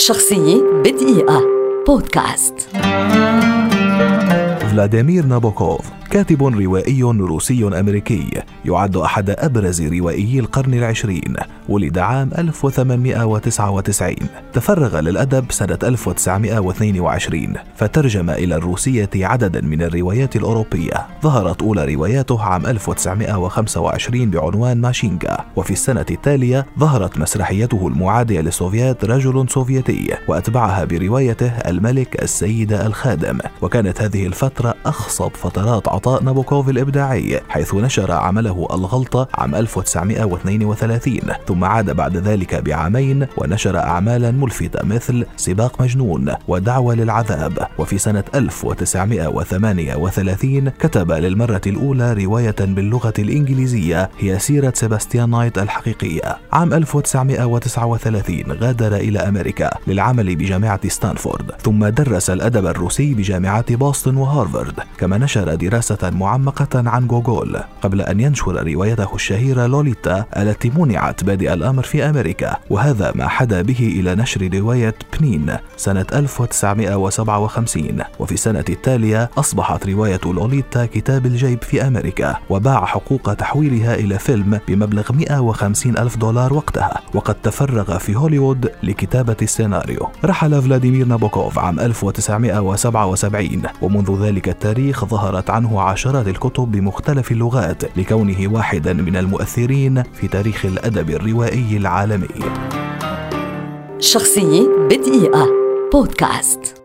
شخصية بدقيقة. بودكاست. فلاديمير نابوكوف. كاتب روائي روسي أمريكي يعد أحد أبرز روائيي القرن العشرين ولد عام 1899 تفرغ للأدب سنة 1922 فترجم إلى الروسية عددا من الروايات الأوروبية. ظهرت أولى رواياته عام 1925 بعنوان ماشينكا وفي السنة التالية ظهرت مسرحيته المعادية للسوفيات رجل سوفيتي وأتبعها بروايته الملك السيدة الخادم. وكانت هذه الفترة أخصب فترات عطاء نابوكوف الإبداعي حيث نشر عمله الغلطة عام 1932 ثم عاد بعد ذلك بعامين ونشر أعمالا ملفتة مثل سباق مجنون ودعوة للعذاب. وفي سنة 1938 كتب للمرة الأولى رواية باللغة الإنجليزية هي سيرة سيباستيان نايت الحقيقية. عام 1939 غادر إلى أمريكا للعمل بجامعة ستانفورد ثم درس الأدب الروسي بجامعات بوسطن وهارفارد. كما نشر دراسة دراسة معمقة عن جوجول قبل أن ينشر روايته الشهيرة لوليتا التي منعت بادئ الأمر في أمريكا وهذا ما حدا به إلى نشر رواية بنين سنة 1957 وفي السنة التالية أصبحت رواية لوليتا كتاب الجيب في أمريكا وباع حقوق تحويلها إلى فيلم بمبلغ 150 ألف دولار وقتها وقد تفرغ في هوليوود لكتابة السيناريو. رحل فلاديمير نابوكوف عام 1977 ومنذ ذلك التاريخ ظهرت عنه عشرات الكتب بمختلف اللغات لكونه واحدا من المؤثرين في تاريخ الأدب الروائي العالمي. شخصية بدقيقة. بودكاست.